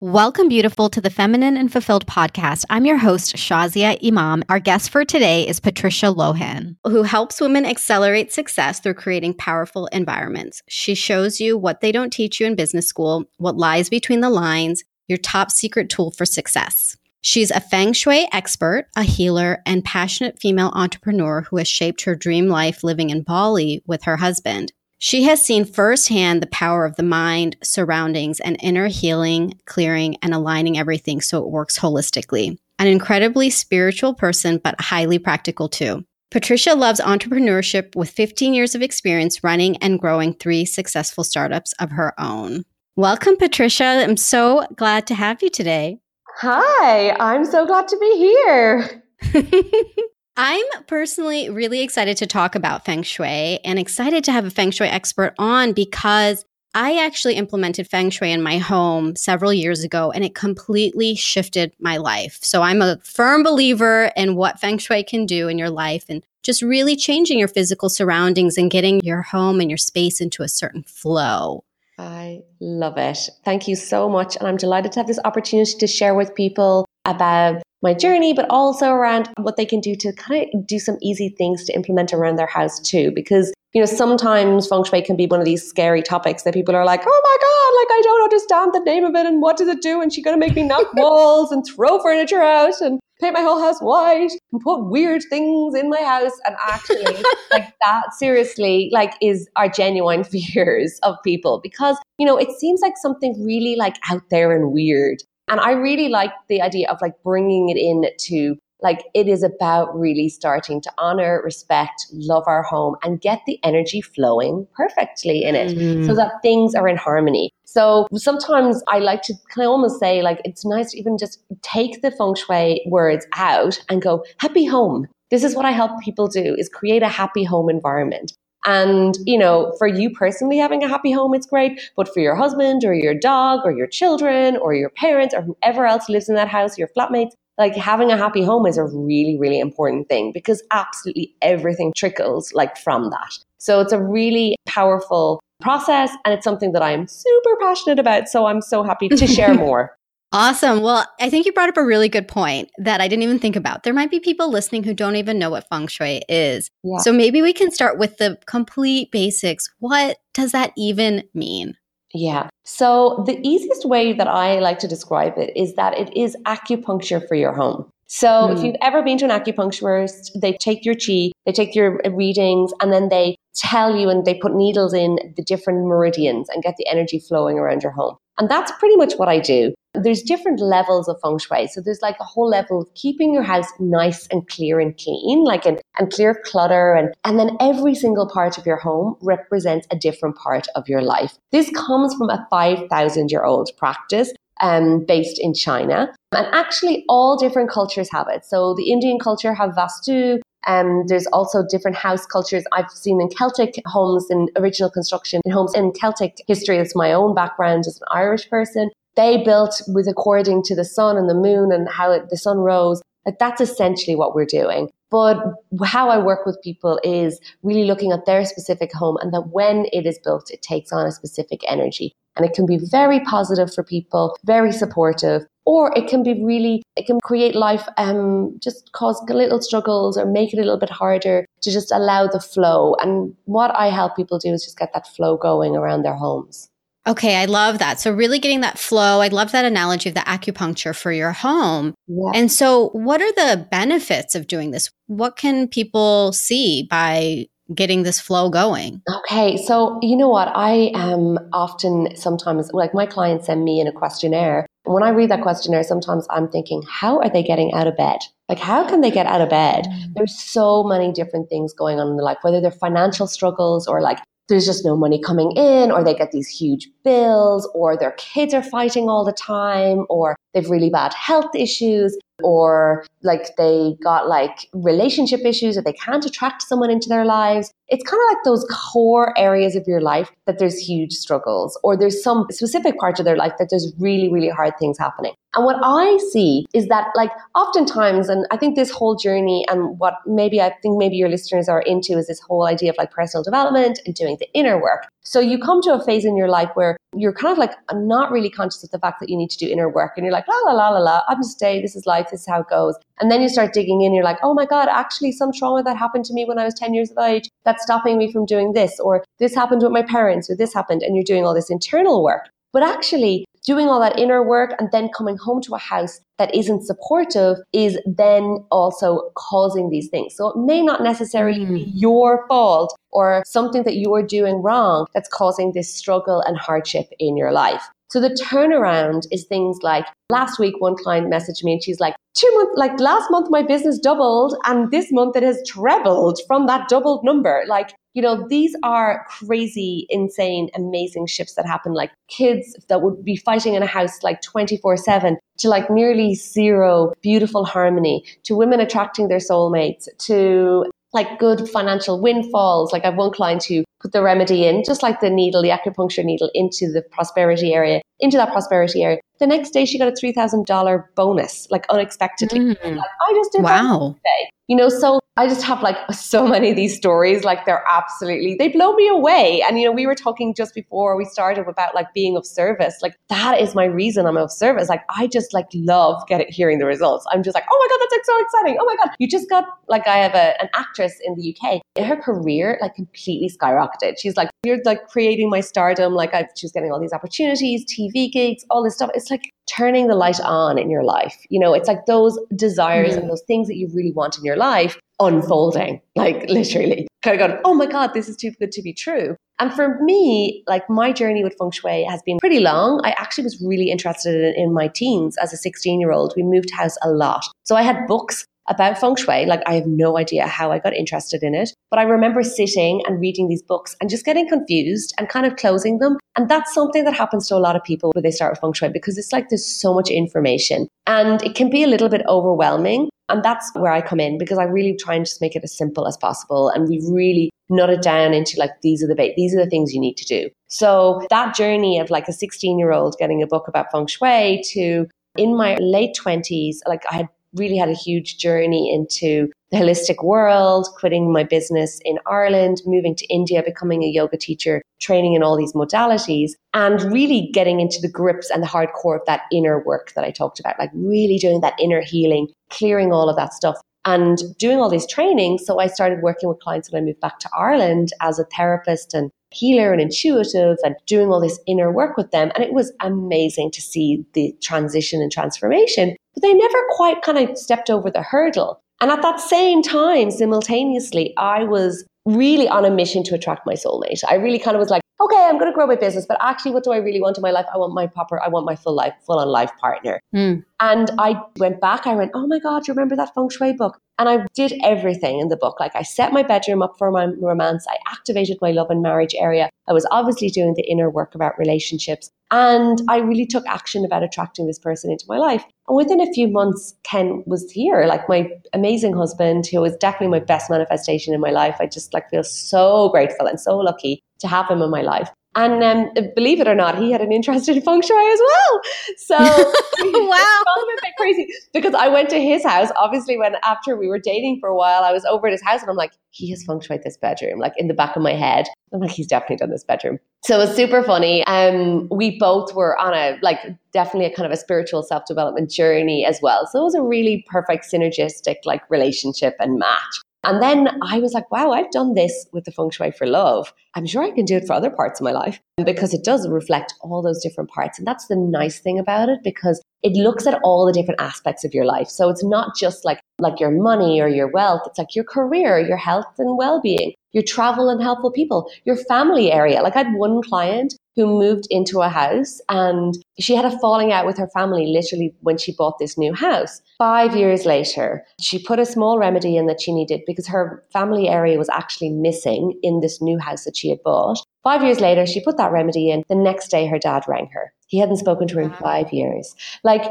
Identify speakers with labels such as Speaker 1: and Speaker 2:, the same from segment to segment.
Speaker 1: Welcome, beautiful, to the Feminine and Fulfilled podcast. I'm your host, Shazia Imam. Our guest for today is Patricia Lohan, who helps women accelerate success through creating powerful environments. She shows you what they don't teach you in business school, what lies between the lines, your top secret tool for success. She's a feng shui expert, a healer, and passionate female entrepreneur who has shaped her dream life living in Bali with her husband. She has seen firsthand the power of the mind, surroundings, and inner healing, clearing, and aligning everything so it works holistically. An incredibly spiritual person, but highly practical too. Patricia loves entrepreneurship with 15 years of experience running and growing three successful startups of her own. Welcome, Patricia. I'm so glad to have you today.
Speaker 2: Hi, I'm so glad to be here.
Speaker 1: I'm personally really excited to talk about feng shui and excited to have a feng shui expert on because I actually implemented feng shui in my home several years ago and it completely shifted my life. So I'm a firm believer in what feng shui can do in your life and just really changing your physical surroundings and getting your home and your space into a certain flow.
Speaker 2: I love it. Thank you so much. And I'm delighted to have this opportunity to share with people about my journey, but also around what they can do to kind of do some easy things to implement around their house too. Because, you know, sometimes feng shui can be one of these scary topics that people are like, oh my God, like I don't understand the name of it and what does it do? And she's going to make me knock walls and throw furniture out and paint my whole house white and put weird things in my house. And actually, like that seriously, like is our genuine fears of people because, you know, it seems like something really like out there and weird. And I really like the idea of like bringing it in to like it is about really starting to honor, respect, love our home and get the energy flowing perfectly in it mm. so that things are in harmony. So sometimes I like to kind of almost say like it's nice to even just take the feng shui words out and go happy home. This is what I help people do is create a happy home environment. And, you know, for you personally having a happy home, it's great. But for your husband or your dog or your children or your parents or whoever else lives in that house, your flatmates, like having a happy home is a really, really important thing because absolutely everything trickles like from that. So it's a really powerful process and it's something that I'm super passionate about. So I'm so happy to share more.
Speaker 1: Awesome. Well, I think you brought up a really good point that I didn't even think about. There might be people listening who don't even know what feng shui is. Yeah. So maybe we can start with the complete basics. What does that even mean?
Speaker 2: Yeah. So the easiest way that I like to describe it is that it is acupuncture for your home. So mm. if hmm. you've ever been to an acupuncturist, they take your chi, they take your readings, and then they tell you and they put needles in the different meridians and get the energy flowing around your home. And that's pretty much what I do. There's different levels of feng shui. So there's like a whole level of keeping your house nice and clear and clean, like and, and clear clutter. And, and then every single part of your home represents a different part of your life. This comes from a 5,000 year old practice um, based in China. And actually, all different cultures have it. So the Indian culture have Vastu. Um, there's also different house cultures I've seen in Celtic homes in original construction in homes in Celtic history. It's my own background as an Irish person. They built with according to the sun and the moon and how it, the sun rose. Like that's essentially what we're doing. But how I work with people is really looking at their specific home and that when it is built, it takes on a specific energy. And it can be very positive for people, very supportive, or it can be really, it can create life, um, just cause little struggles or make it a little bit harder to just allow the flow. And what I help people do is just get that flow going around their homes.
Speaker 1: Okay, I love that. So, really getting that flow. I love that analogy of the acupuncture for your home. Yeah. And so, what are the benefits of doing this? What can people see by getting this flow going?
Speaker 2: Okay, so you know what? I am often sometimes like my clients send me in a questionnaire. When I read that questionnaire, sometimes I'm thinking, how are they getting out of bed? Like, how can they get out of bed? Mm. There's so many different things going on in their life, whether they're financial struggles or like there's just no money coming in, or they get these huge bills, or their kids are fighting all the time, or they've really bad health issues or like they got like relationship issues or they can't attract someone into their lives. It's kind of like those core areas of your life that there's huge struggles or there's some specific part of their life that there's really, really hard things happening. And what I see is that like oftentimes, and I think this whole journey and what maybe I think maybe your listeners are into is this whole idea of like personal development and doing the inner work. So you come to a phase in your life where you're kind of like not really conscious of the fact that you need to do inner work and you're like, la la la la la, I'm just day, this is life, this is how it goes. And then you start digging in, you're like, oh my God, actually some trauma that happened to me when I was 10 years of age that's stopping me from doing this, or this happened with my parents, or this happened, and you're doing all this internal work. But actually, doing all that inner work and then coming home to a house that isn't supportive is then also causing these things. So it may not necessarily mm. be your fault or something that you are doing wrong that's causing this struggle and hardship in your life. So the turnaround is things like last week, one client messaged me and she's like, two months, like last month, my business doubled and this month it has trebled from that doubled number. Like, you know, these are crazy, insane, amazing shifts that happen. Like kids that would be fighting in a house like 24 7 to like nearly zero beautiful harmony, to women attracting their soulmates, to like good financial windfalls. Like I've one client who put the remedy in, just like the needle, the acupuncture needle, into the prosperity area, into that prosperity area. The next day, she got a three thousand dollar bonus, like unexpectedly. Mm. Like, I just did wow. that You know, so I just have like so many of these stories. Like they're absolutely, they blow me away. And, you know, we were talking just before we started about like being of service. Like that is my reason I'm of service. Like I just like love getting, hearing the results. I'm just like, oh my God, that's like so exciting. Oh my God. You just got, like I have a, an actress in the UK. Her career like completely skyrocketed. She's like, you're like creating my stardom. Like I, getting all these opportunities, TV gigs, all this stuff. It's like turning the light on in your life. You know, it's like those desires mm. and those things that you really want in your life unfolding, like literally. Kind of going, oh my God, this is too good to be true. And for me, like my journey with feng shui has been pretty long. I actually was really interested in, in my teens as a 16 year old. We moved house a lot. So I had books about feng shui. Like I have no idea how I got interested in it, but I remember sitting and reading these books and just getting confused and kind of closing them. And that's something that happens to a lot of people when they start with feng shui because it's like there's so much information and it can be a little bit overwhelming. And that's where I come in because I really try and just make it as simple as possible. And we really nut it down into like, these are the, ba- these are the things you need to do. So that journey of like a 16 year old getting a book about feng shui to in my late 20s, like I had really had a huge journey into the holistic world, quitting my business in Ireland, moving to India, becoming a yoga teacher, training in all these modalities, and really getting into the grips and the hardcore of that inner work that I talked about, like really doing that inner healing, clearing all of that stuff. And doing all these trainings. So I started working with clients when I moved back to Ireland as a therapist and healer and intuitive and doing all this inner work with them. And it was amazing to see the transition and transformation. But they never quite kind of stepped over the hurdle. And at that same time, simultaneously, I was really on a mission to attract my soulmate. I really kind of was like, okay, I'm going to grow my business, but actually, what do I really want in my life? I want my proper, I want my full life, full on life partner. Mm. And I went back, I went, oh my God, you remember that feng shui book? And I did everything in the book. Like I set my bedroom up for my romance. I activated my love and marriage area. I was obviously doing the inner work about relationships. And I really took action about attracting this person into my life. And within a few months, Ken was here, like my amazing husband, who was definitely my best manifestation in my life. I just like feel so grateful and so lucky to have him in my life. And um, believe it or not, he had an interest in feng shui as well. So
Speaker 1: wow,
Speaker 2: a bit crazy because I went to his house. Obviously, when after we were dating for a while, I was over at his house and I'm like, he has feng shui this bedroom, like in the back of my head. I'm like, he's definitely done this bedroom. So it was super funny. Um, we both were on a like definitely a kind of a spiritual self development journey as well. So it was a really perfect synergistic like relationship and match. And then I was like, wow, I've done this with the feng shui for love. I'm sure I can do it for other parts of my life because it does reflect all those different parts. And that's the nice thing about it because it looks at all the different aspects of your life. So it's not just like, like your money or your wealth. It's like your career, your health and well-being, your travel and helpful people, your family area. Like I had one client who moved into a house and she had a falling out with her family literally when she bought this new house. Five years later, she put a small remedy in that she needed because her family area was actually missing in this new house that she had bought. Five years later, she put that remedy in. The next day, her dad rang her. He hadn't spoken to her in five years. Like,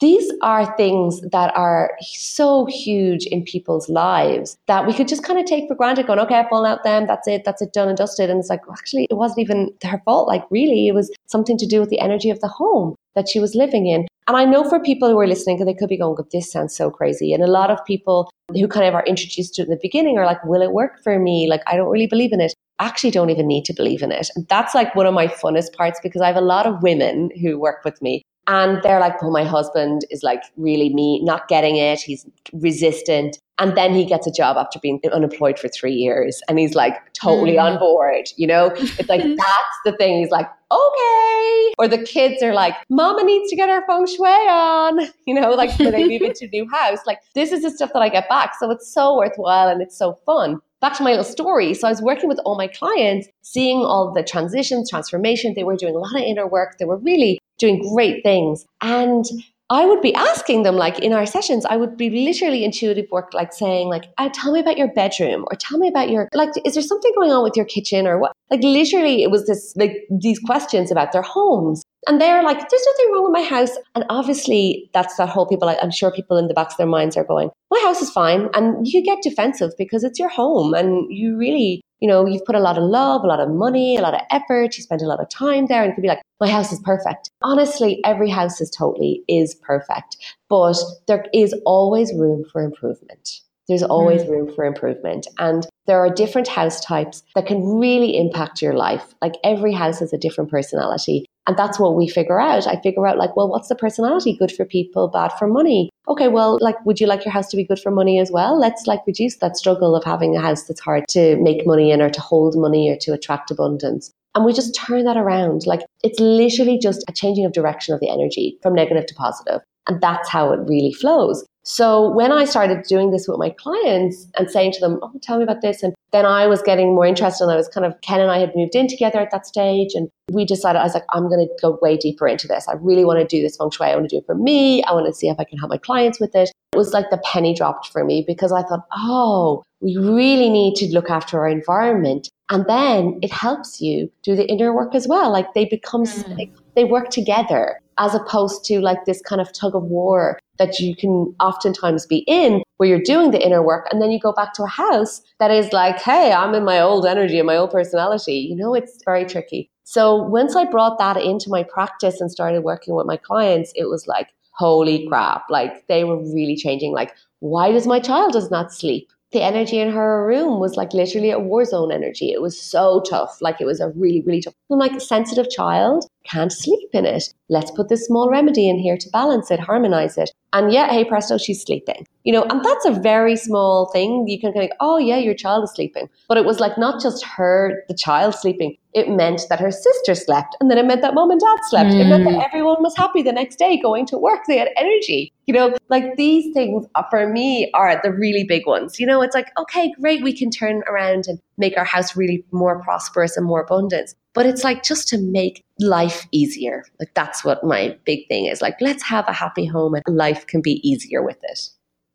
Speaker 2: these are things that are so huge in people's lives that we could just kind of take for granted, going, okay, I've fallen out them, that's it, that's it, done and dusted. And it's like, well, actually, it wasn't even her fault. Like, really, it was something to do with the energy of the home that she was living in. And I know for people who are listening, they could be going, this sounds so crazy. And a lot of people who kind of are introduced to it in the beginning are like, will it work for me? Like, I don't really believe in it. Actually don't even need to believe in it. And that's like one of my funnest parts because I have a lot of women who work with me and they're like, oh, my husband is like really me, not getting it. He's resistant. And then he gets a job after being unemployed for three years and he's like totally mm. on board, you know? It's like, that's the thing. He's like, okay. Or the kids are like, mama needs to get her feng shui on, you know, like when they move into a new house. Like, this is the stuff that I get back. So it's so worthwhile and it's so fun back to my little story. So I was working with all my clients, seeing all the transitions, transformation. They were doing a lot of inner work. They were really doing great things. And I would be asking them, like in our sessions, I would be literally intuitive work, like saying, like, oh, tell me about your bedroom or tell me about your, like, is there something going on with your kitchen or what? Like, literally, it was this, like, these questions about their homes. And they're like, there's nothing wrong with my house. And obviously, that's that whole people, like, I'm sure people in the backs of their minds are going, my house is fine. And you get defensive because it's your home and you really, you know, you've put a lot of love, a lot of money, a lot of effort, you spend a lot of time there. And it could be like, my house is perfect. Honestly, every house is totally is perfect, but there is always room for improvement. There's always mm. room for improvement. And there are different house types that can really impact your life. Like every house has a different personality. And that's what we figure out. I figure out, like, well, what's the personality? Good for people, bad for money. Okay, well, like, would you like your house to be good for money as well? Let's like reduce that struggle of having a house that's hard to make money in or to hold money or to attract abundance. And we just turn that around. Like, it's literally just a changing of direction of the energy from negative to positive. And that's how it really flows. So when I started doing this with my clients and saying to them, Oh, tell me about this. And then I was getting more interested and I was kind of, Ken and I had moved in together at that stage. And we decided, I was like, I'm going to go way deeper into this. I really want to do this feng shui. I want to do it for me. I want to see if I can help my clients with it. It was like the penny dropped for me because I thought, oh, we really need to look after our environment. And then it helps you do the inner work as well. Like they become, mm. they work together as opposed to like this kind of tug of war that you can oftentimes be in where you're doing the inner work and then you go back to a house that is like, hey, I'm in my old energy and my old personality. You know, it's very tricky. So once I brought that into my practice and started working with my clients, it was like, holy crap. Like they were really changing. Like, why does my child does not sleep? the energy in her room was like literally a war zone energy. It was so tough. Like it was a really, really tough. I'm like a sensitive child, can't sleep in it. Let's put this small remedy in here to balance it, harmonize it. And yeah, hey presto, she's sleeping. You know, and that's a very small thing. You can kind of, oh yeah, your child is sleeping. But it was like not just her, the child sleeping. It meant that her sister slept, and then it meant that mom and dad slept. Mm. It meant that mm. everyone was happy the next day going to work. They had energy. You know, like these things for me are the really big ones. You know, it's like, okay, great, we can turn around and make our house really more prosperous and more abundant. But it's like just to make life easier. Like that's what my big thing is. Like, let's have a happy home and life can be easier with it.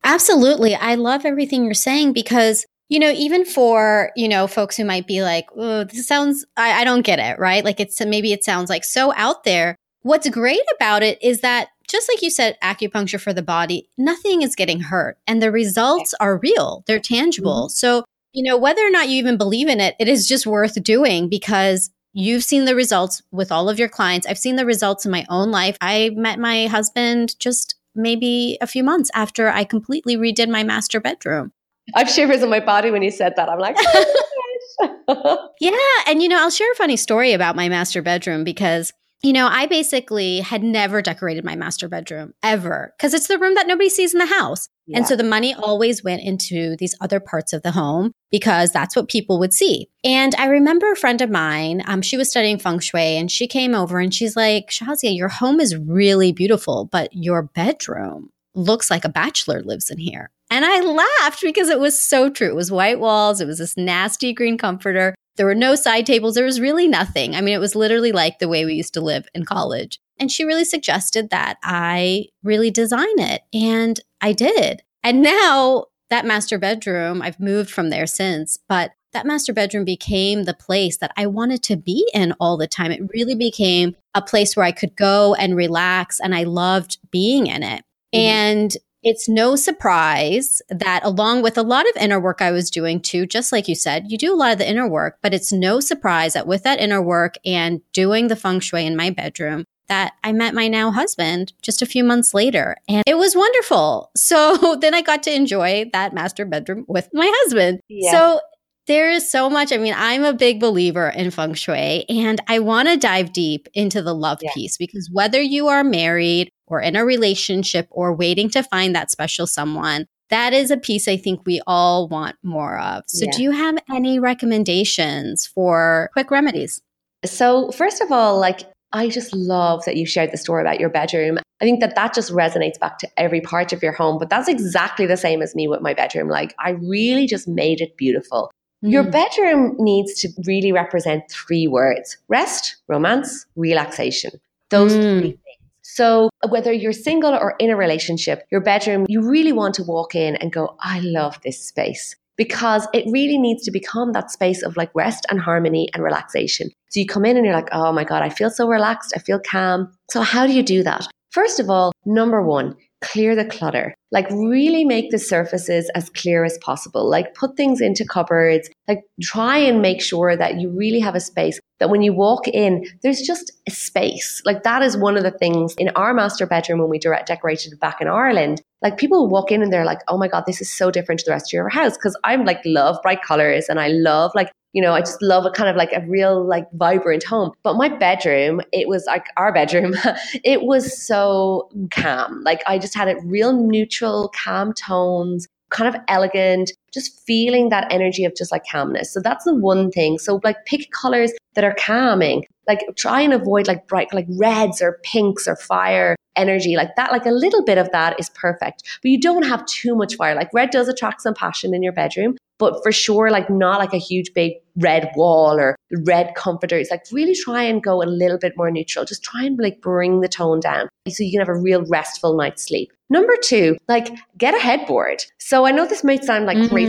Speaker 1: Absolutely. I love everything you're saying because you know, even for, you know, folks who might be like, oh, this sounds, I, I don't get it, right? Like it's, maybe it sounds like so out there. What's great about it is that just like you said, acupuncture for the body, nothing is getting hurt and the results are real. They're tangible. Mm-hmm. So, you know, whether or not you even believe in it, it is just worth doing because you've seen the results with all of your clients. I've seen the results in my own life. I met my husband just maybe a few months after I completely redid my master bedroom.
Speaker 2: I've shivers in my body when you said that. I'm like, oh
Speaker 1: yeah. And, you know, I'll share a funny story about my master bedroom because you know, I basically had never decorated my master bedroom ever because it's the room that nobody sees in the house. Yeah. And so the money always went into these other parts of the home because that's what people would see. And I remember a friend of mine, um, she was studying feng shui and she came over and she's like, Shazia, your home is really beautiful, but your bedroom looks like a bachelor lives in here. And I laughed because it was so true. It was white walls, it was this nasty green comforter. There were no side tables. There was really nothing. I mean, it was literally like the way we used to live in college. And she really suggested that I really design it. And I did. And now that master bedroom, I've moved from there since, but that master bedroom became the place that I wanted to be in all the time. It really became a place where I could go and relax, and I loved being in it. Mm-hmm. And it's no surprise that along with a lot of inner work I was doing too, just like you said, you do a lot of the inner work, but it's no surprise that with that inner work and doing the feng shui in my bedroom, that I met my now husband just a few months later. And it was wonderful. So then I got to enjoy that master bedroom with my husband. Yeah. So There is so much. I mean, I'm a big believer in feng shui, and I want to dive deep into the love yeah. piece because whether you are married or in a relationship or waiting to find that special someone, that is a piece I think we all want more of. So, yeah. do you have any recommendations for quick remedies?
Speaker 2: So, first of all, like I just love that you shared the story about your bedroom. I think that that just resonates back to every part of your home, but that's exactly the same as me with my bedroom. Like, I really just made it beautiful. Mm. Your bedroom needs to really represent three words rest, romance, relaxation. Those mm. three things. So, whether you're single or in a relationship, your bedroom, you really want to walk in and go, I love this space because it really needs to become that space of like rest and harmony and relaxation. So you come in and you're like, oh my God, I feel so relaxed. I feel calm. So, how do you do that? First of all, number one, clear the clutter. Like really make the surfaces as clear as possible. Like put things into cupboards. Like try and make sure that you really have a space that when you walk in, there's just a space. Like that is one of the things in our master bedroom when we direct decorated back in Ireland. Like people walk in and they're like, oh my God, this is so different to the rest of your house. Cause I'm like love bright colors and I love like you know, I just love a kind of like a real like vibrant home. But my bedroom, it was like our bedroom, it was so calm. Like I just had it real neutral, calm tones, kind of elegant, just feeling that energy of just like calmness. So that's the one thing. So like pick colors that are calming. Like try and avoid like bright like reds or pinks or fire energy like that like a little bit of that is perfect but you don't have too much fire like red does attract some passion in your bedroom but for sure, like not like a huge big red wall or red comforter it's Like really try and go a little bit more neutral. Just try and like bring the tone down so you can have a real restful night's sleep. Number two, like get a headboard. So I know this might sound like mm-hmm. crazy,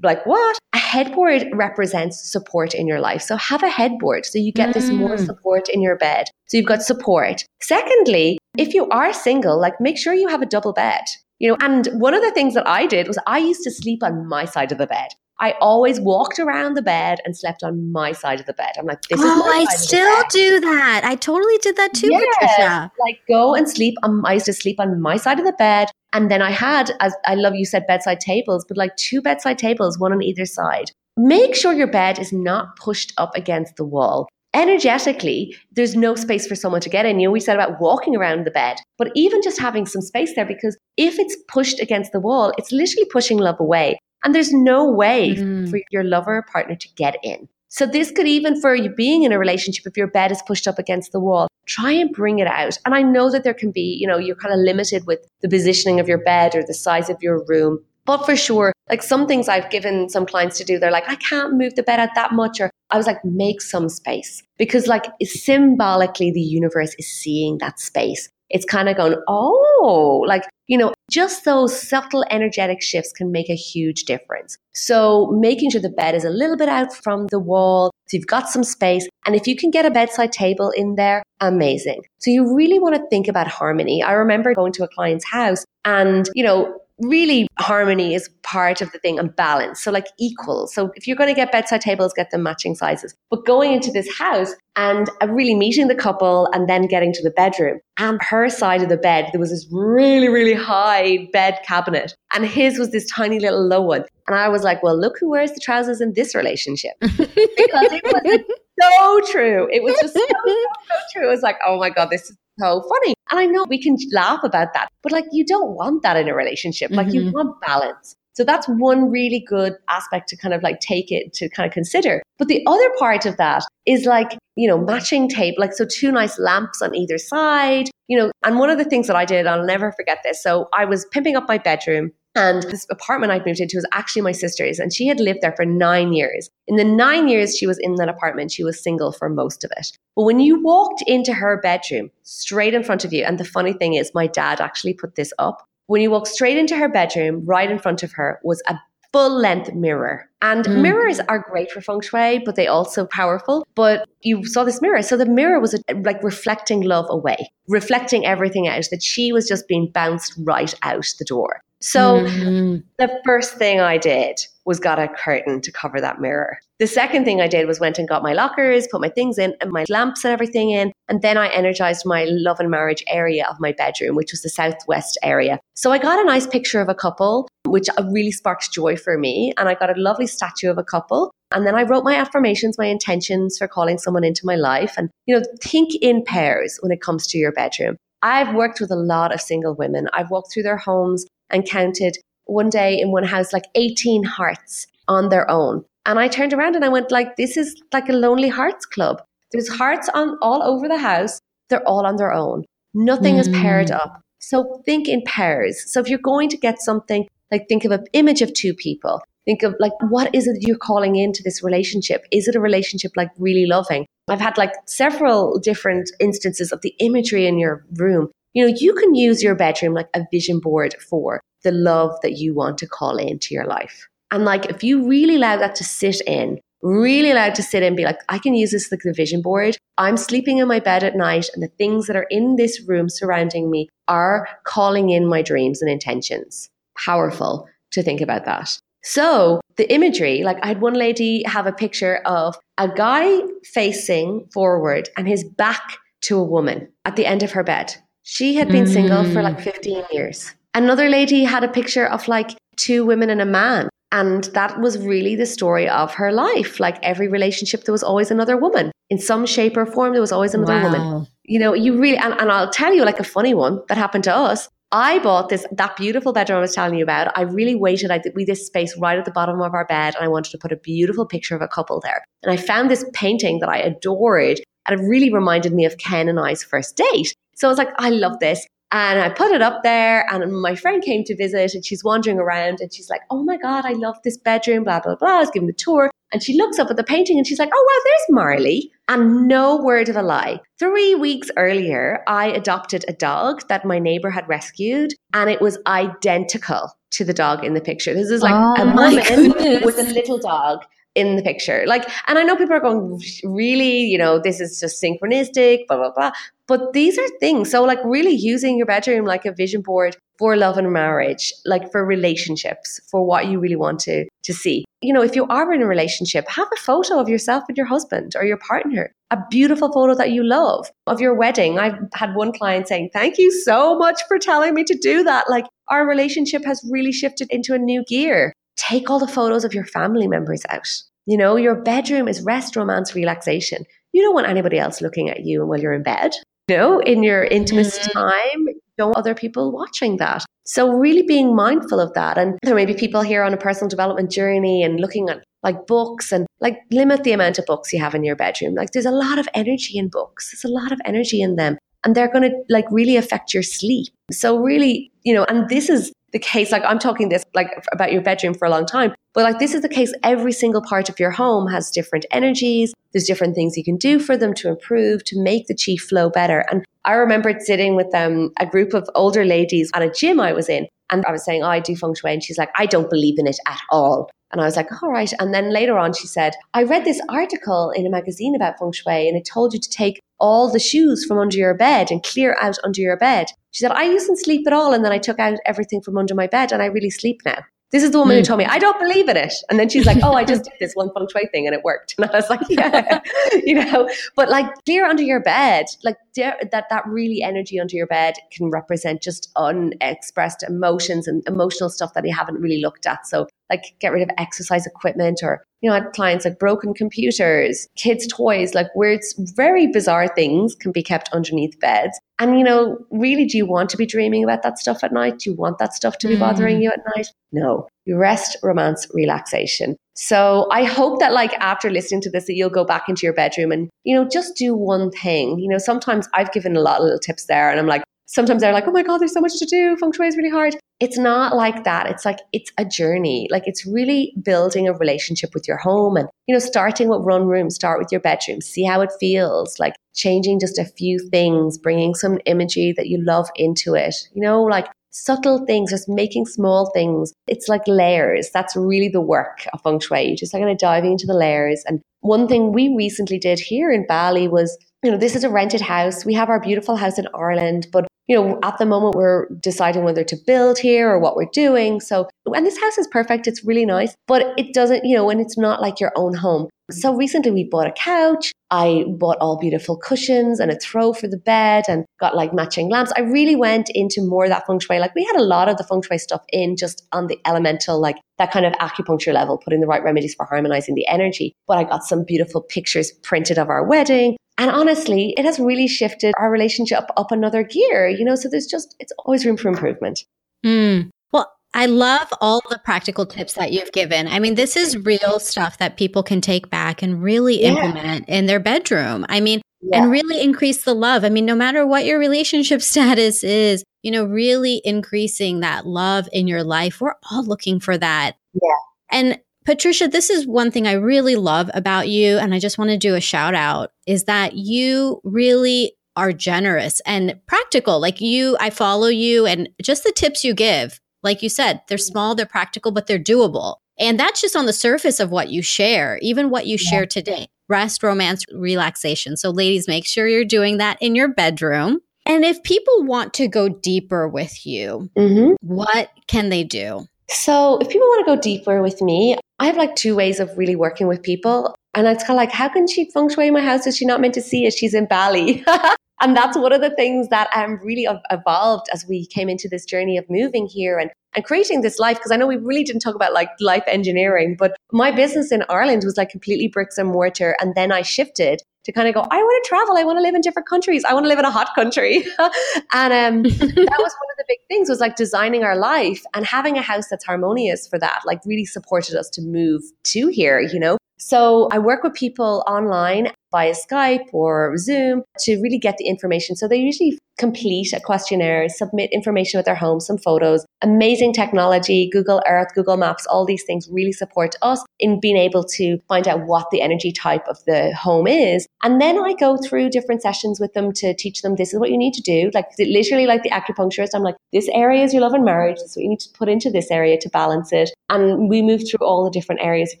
Speaker 2: like what? A headboard represents support in your life. So have a headboard so you get mm. this more mm. support in your bed. So you've got support. Secondly, if you are single, like make sure you have a double bed. You know, and one of the things that I did was I used to sleep on my side of the bed. I always walked around the bed and slept on my side of the bed. I'm like, this is oh,
Speaker 1: I still do that. I totally did that too, yes. Patricia.
Speaker 2: Like, go and sleep. On, I used to sleep on my side of the bed, and then I had, as I love you said, bedside tables, but like two bedside tables, one on either side. Make sure your bed is not pushed up against the wall energetically, there's no space for someone to get in. You know, we said about walking around the bed, but even just having some space there, because if it's pushed against the wall, it's literally pushing love away. And there's no way mm. for your lover or partner to get in. So this could even for you being in a relationship, if your bed is pushed up against the wall, try and bring it out. And I know that there can be, you know, you're kind of limited with the positioning of your bed or the size of your room. But for sure, like some things I've given some clients to do, they're like, I can't move the bed out that much. Or I was like, make some space because, like, symbolically, the universe is seeing that space. It's kind of going, oh, like, you know, just those subtle energetic shifts can make a huge difference. So, making sure the bed is a little bit out from the wall, so you've got some space. And if you can get a bedside table in there, amazing. So, you really want to think about harmony. I remember going to a client's house and, you know, really harmony is part of the thing and balance. So like equal. So if you're going to get bedside tables, get them matching sizes. But going into this house and uh, really meeting the couple and then getting to the bedroom and her side of the bed, there was this really, really high bed cabinet and his was this tiny little low one. And I was like, well, look who wears the trousers in this relationship. because it was so true. It was just so, so, so true. It was like, oh my God, this is so funny. And I know we can laugh about that, but like you don't want that in a relationship. Like mm-hmm. you want balance. So that's one really good aspect to kind of like take it to kind of consider. But the other part of that is like, you know, matching tape, like so two nice lamps on either side, you know, and one of the things that I did, I'll never forget this. So I was pimping up my bedroom and this apartment I'd moved into was actually my sister's, and she had lived there for nine years. In the nine years she was in that apartment, she was single for most of it. But when you walked into her bedroom, straight in front of you, and the funny thing is, my dad actually put this up. When you walked straight into her bedroom, right in front of her was a full length mirror. And mm. mirrors are great for feng shui, but they also powerful. But you saw this mirror. So the mirror was like reflecting love away, reflecting everything out that she was just being bounced right out the door. So mm-hmm. the first thing I did was got a curtain to cover that mirror. The second thing I did was went and got my lockers, put my things in and my lamps and everything in. And then I energized my love and marriage area of my bedroom, which was the southwest area. So I got a nice picture of a couple, which really sparked joy for me. And I got a lovely statue of a couple. And then I wrote my affirmations, my intentions for calling someone into my life. And, you know, think in pairs when it comes to your bedroom. I've worked with a lot of single women. I've walked through their homes and counted one day in one house like 18 hearts on their own. And I turned around and I went like, this is like a lonely hearts club. There's hearts on all over the house. They're all on their own. Nothing mm. is paired mm. up. So think in pairs. So if you're going to get something, like think of an image of two people. Think of like, what is it you're calling into this relationship? Is it a relationship like really loving? I've had like several different instances of the imagery in your room. You know, you can use your bedroom like a vision board for the love that you want to call into your life. And like, if you really allow that to sit in, really allowed to sit and be like, I can use this like the vision board. I'm sleeping in my bed at night, and the things that are in this room surrounding me are calling in my dreams and intentions. Powerful to think about that. So the imagery, like I had one lady have a picture of a guy facing forward and his back to a woman at the end of her bed. She had been mm. single for like mm. 15 years. Another lady had a picture of like two women and a man. And that was really the story of her life. Like every relationship, there was always another woman. In some shape or form, there was always another wow. woman. You know, you really, and, and I'll tell you like a funny one that happened to us. I bought this that beautiful bedroom I was telling you about. I really waited. I did we this space right at the bottom of our bed, and I wanted to put a beautiful picture of a couple there. And I found this painting that I adored, and it really reminded me of Ken and I's first date. So I was like, I love this. And I put it up there, and my friend came to visit, and she's wandering around, and she's like, "Oh my god, I love this bedroom." Blah blah blah. I was giving the tour, and she looks up at the painting, and she's like, "Oh wow, there's Marley." And no word of a lie. Three weeks earlier, I adopted a dog that my neighbor had rescued, and it was identical to the dog in the picture. This is like oh a woman with a little dog in the picture. Like, and I know people are going, really, you know, this is just synchronistic, blah, blah, blah. But these are things. So, like, really using your bedroom like a vision board for love and marriage, like for relationships, for what you really want to, to see. You know, if you are in a relationship, have a photo of yourself with your husband or your partner, a beautiful photo that you love of your wedding. I've had one client saying, Thank you so much for telling me to do that. Like, our relationship has really shifted into a new gear. Take all the photos of your family members out. You know, your bedroom is rest, romance, relaxation. You don't want anybody else looking at you while you're in bed you know, in your intimate mm-hmm. time, don't other people watching that. So really being mindful of that. And there may be people here on a personal development journey and looking at like books and like limit the amount of books you have in your bedroom. Like there's a lot of energy in books. There's a lot of energy in them. And they're going to like really affect your sleep. So really, you know, and this is the case, like I'm talking this like about your bedroom for a long time, but like this is the case, every single part of your home has different energies. There's different things you can do for them to improve, to make the chi flow better. And I remembered sitting with um, a group of older ladies at a gym I was in. And I was saying, oh, I do feng shui. And she's like, I don't believe in it at all. And I was like, all right. And then later on, she said, I read this article in a magazine about feng shui and it told you to take all the shoes from under your bed and clear out under your bed. She said, I used to sleep at all. And then I took out everything from under my bed and I really sleep now. This is the woman mm. who told me, I don't believe in it. And then she's like, Oh, I just did this one feng shui thing and it worked. And I was like, Yeah, you know, but like clear under your bed, like that, that really energy under your bed can represent just unexpressed emotions and emotional stuff that you haven't really looked at. So like get rid of exercise equipment or you know, I had clients like broken computers, kids' toys, like where it's very bizarre things can be kept underneath beds. And, you know, really, do you want to be dreaming about that stuff at night? Do you want that stuff to be bothering mm. you at night? No. You rest, romance, relaxation. So I hope that like after listening to this that you'll go back into your bedroom and you know just do one thing. You know sometimes I've given a lot of little tips there and I'm like sometimes they're like, oh my God, there's so much to do. Feng Shui is really hard. It's not like that. It's like, it's a journey. Like, it's really building a relationship with your home and, you know, starting with one room, start with your bedroom, see how it feels, like changing just a few things, bringing some imagery that you love into it, you know, like subtle things, just making small things. It's like layers. That's really the work of Feng Shui. You're just like kind of diving into the layers. And one thing we recently did here in Bali was you know, this is a rented house. We have our beautiful house in Ireland, but you know, at the moment we're deciding whether to build here or what we're doing. So, and this house is perfect. It's really nice, but it doesn't, you know, and it's not like your own home. So recently we bought a couch. I bought all beautiful cushions and a throw for the bed and got like matching lamps. I really went into more of that feng shui. Like we had a lot of the feng shui stuff in just on the elemental, like that kind of acupuncture level, putting the right remedies for harmonizing the energy. But I got some beautiful pictures printed of our wedding. And honestly, it has really shifted our relationship up another gear, you know, so there's just, it's always room for improvement.
Speaker 1: Mm. Well, I love all the practical tips that you've given. I mean, this is real stuff that people can take back and really yeah. implement in their bedroom. I mean, yeah. and really increase the love. I mean, no matter what your relationship status is, you know, really increasing that love in your life. We're all looking for that.
Speaker 2: Yeah.
Speaker 1: And Patricia, this is one thing I really love about you. And I just want to do a shout out is that you really are generous and practical. Like you, I follow you and just the tips you give, like you said, they're small, they're practical, but they're doable. And that's just on the surface of what you share, even what you yeah. share today rest, romance, relaxation. So, ladies, make sure you're doing that in your bedroom. And if people want to go deeper with you, mm-hmm. what can they do?
Speaker 2: So, if people want to go deeper with me, I have like two ways of really working with people. And it's kind of like, how can she feng shui my house? Is she not meant to see it? She's in Bali. and that's one of the things that um, really evolved as we came into this journey of moving here and, and creating this life. Because I know we really didn't talk about like life engineering, but my business in Ireland was like completely bricks and mortar. And then I shifted to kind of go, I want to travel. I want to live in different countries. I want to live in a hot country. and um, that was one of the big things was like designing our life and having a house that's harmonious for that, like really supported us to move to here, you know? So I work with people online via Skype or Zoom to really get the information. So they usually complete a questionnaire, submit information with their home, some photos. Amazing technology, Google Earth, Google Maps, all these things really support us in being able to find out what the energy type of the home is. And then I go through different sessions with them to teach them this is what you need to do. Like literally like the acupuncturist, I'm like, this area is your love and marriage. This is what you need to put into this area to balance it. And we move through all the different areas of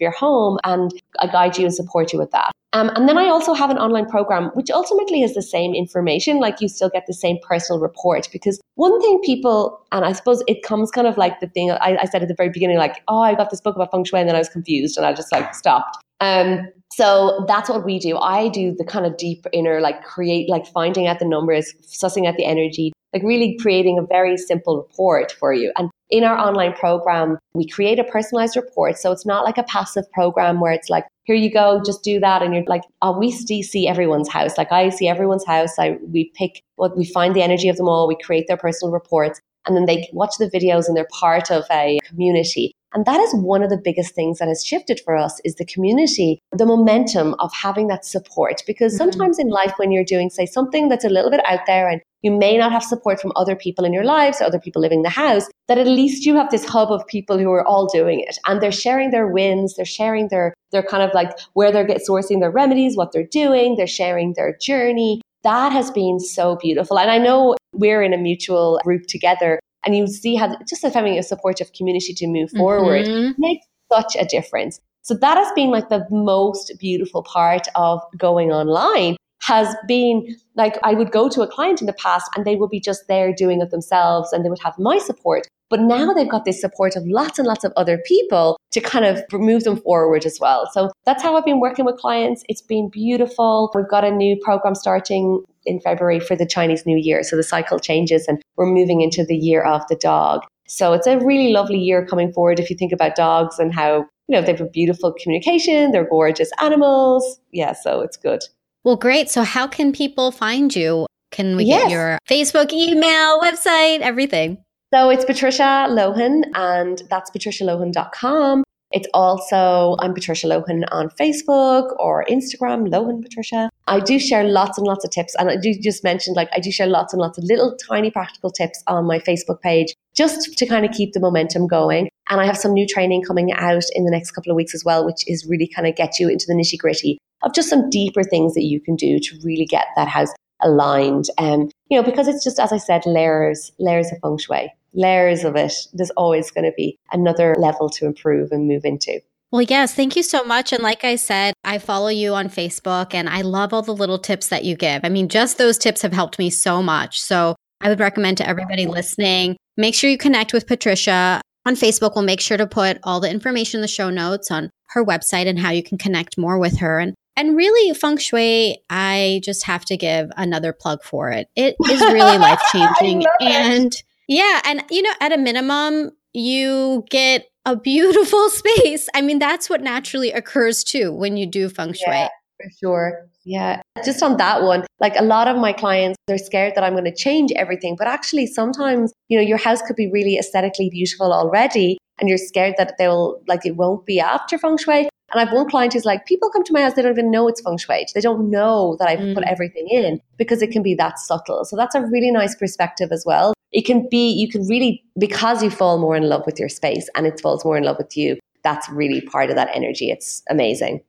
Speaker 2: your home and I guide you and support you with that. Um, and then I also have an online program, which ultimately is the same information, like you still get the same personal report. Because one thing people, and I suppose it comes kind of like the thing I, I said at the very beginning, like, oh, I got this book about feng shui, and then I was confused and I just like stopped. Um, so that's what we do. I do the kind of deep inner, like create, like finding out the numbers, sussing out the energy, like really creating a very simple report for you. And in our online program, we create a personalized report. So it's not like a passive program where it's like, here you go, just do that. And you're like, oh, we see everyone's house. Like I see everyone's house. I, we pick what we find the energy of them all. We create their personal reports and then they watch the videos and they're part of a community. And that is one of the biggest things that has shifted for us is the community, the momentum of having that support. Because mm-hmm. sometimes in life, when you're doing, say, something that's a little bit out there and you may not have support from other people in your lives, other people living in the house, that at least you have this hub of people who are all doing it and they're sharing their wins, they're sharing their, they're kind of like where they're get sourcing their remedies, what they're doing, they're sharing their journey. That has been so beautiful. And I know we're in a mutual group together and you see how just having a supportive community to move forward mm-hmm. makes such a difference. So that has been like the most beautiful part of going online has been like I would go to a client in the past and they would be just there doing it themselves and they would have my support. But now they've got this support of lots and lots of other people to kind of move them forward as well. So that's how I've been working with clients. It's been beautiful. We've got a new program starting in February for the Chinese New Year. So the cycle changes and we're moving into the year of the dog. So it's a really lovely year coming forward if you think about dogs and how, you know, they have a beautiful communication, they're gorgeous animals. Yeah, so it's good.
Speaker 1: Well, great. So how can people find you? Can we yes. get your Facebook, email, website, everything?
Speaker 2: So it's Patricia Lohan, and that's patricialohan.com. It's also, I'm Patricia Lohan on Facebook or Instagram, Lohan Patricia. I do share lots and lots of tips. And I do just mentioned, like, I do share lots and lots of little tiny practical tips on my Facebook page just to kind of keep the momentum going. And I have some new training coming out in the next couple of weeks as well, which is really kind of get you into the nitty gritty of just some deeper things that you can do to really get that house aligned. And, um, you know, because it's just, as I said, layers, layers of feng shui layers of it, there's always going to be another level to improve and move into.
Speaker 1: Well, yes, thank you so much. And like I said, I follow you on Facebook and I love all the little tips that you give. I mean, just those tips have helped me so much. So I would recommend to everybody listening, make sure you connect with Patricia on Facebook. We'll make sure to put all the information in the show notes on her website and how you can connect more with her. And and really, feng shui, I just have to give another plug for it. It is really life changing. and yeah, and you know, at a minimum, you get a beautiful space. I mean, that's what naturally occurs too when you do feng shui.
Speaker 2: Yeah, for sure. Yeah. Just on that one, like a lot of my clients, they're scared that I'm going to change everything. But actually, sometimes, you know, your house could be really aesthetically beautiful already. And you're scared that they'll, like, it won't be after feng shui. And I've one client who's like, people come to my house, they don't even know it's feng shui. They don't know that I've mm. put everything in because it can be that subtle. So that's a really nice perspective as well it can be, you can really, because you fall more in love with your space and it falls more in love with you, that's really part of that energy. It's amazing.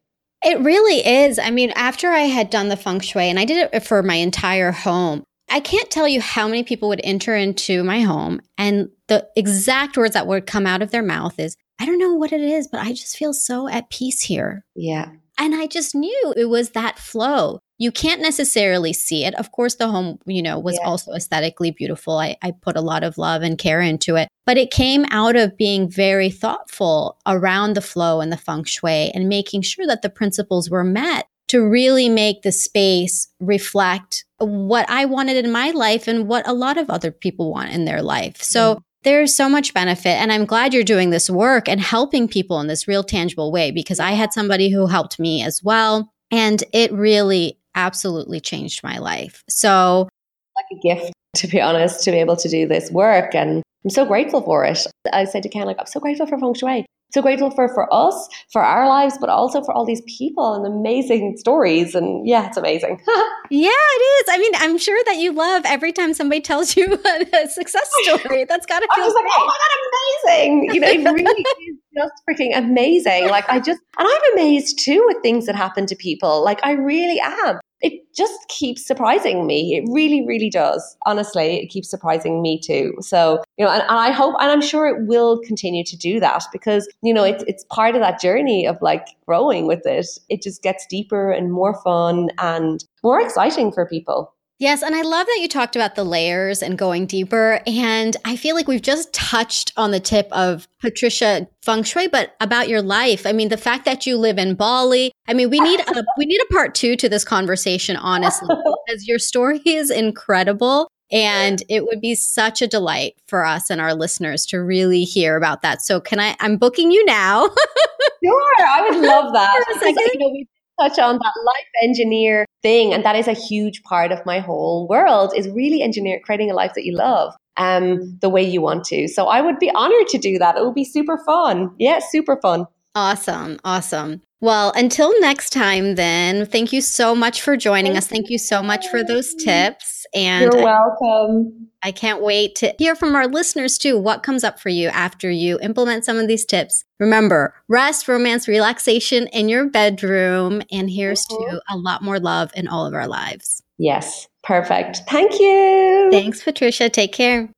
Speaker 1: It really is. I mean, after I had done the feng shui and I did it for my entire home, I can't tell you how many people would enter into my home and the exact words that would come out of their mouth is, I don't know what it is, but I just feel so at peace here.
Speaker 2: Yeah.
Speaker 1: And I just knew it was that flow you can't necessarily see it. Of course, the home, you know, was yeah. also aesthetically beautiful. I, I put a lot of love and care into it, but it came out of being very thoughtful around the flow and the feng shui and making sure that the principles were met to really make the space reflect what I wanted in my life and what a lot of other people want in their life. So mm. there's so much benefit. And I'm glad you're doing this work and helping people in this real tangible way because I had somebody who helped me as well. And it really absolutely changed my life. So,
Speaker 2: like a gift, to be honest, to be able to do this work. And I'm so grateful for it. I said to Ken, like, I'm so grateful for feng shui. So grateful for for us, for our lives, but also for all these people and amazing stories. And yeah, it's amazing.
Speaker 1: yeah, it is. I mean, I'm sure that you love every time somebody tells you a success story. That's got to feel
Speaker 2: like, oh my god, amazing! You know, it really is just freaking amazing. Like I just, and I'm amazed too with things that happen to people. Like I really am it just keeps surprising me. It really, really does. Honestly, it keeps surprising me too. So, you know, and, and I hope, and I'm sure it will continue to do that because, you know, it's, it's part of that journey of like growing with it. It just gets deeper and more fun and more exciting for people.
Speaker 1: Yes, and I love that you talked about the layers and going deeper. And I feel like we've just touched on the tip of Patricia feng shui, but about your life. I mean, the fact that you live in Bali. I mean, we need a we need a part two to this conversation, honestly, because your story is incredible. And it would be such a delight for us and our listeners to really hear about that. So, can I? I'm booking you now.
Speaker 2: sure, I would love that. Because, you know, we touch on that life engineer thing. And that is a huge part of my whole world is really engineer creating a life that you love um, the way you want to. So I would be honored to do that. It would be super fun. Yeah, super fun.
Speaker 1: Awesome. Awesome. Well, until next time, then, thank you so much for joining us. Thank you so much for those tips. And
Speaker 2: you're welcome.
Speaker 1: I can't wait to hear from our listeners too. What comes up for you after you implement some of these tips? Remember, rest, romance, relaxation in your bedroom. And here's mm-hmm. to a lot more love in all of our lives.
Speaker 2: Yes, perfect. Thank you.
Speaker 1: Thanks, Patricia. Take care.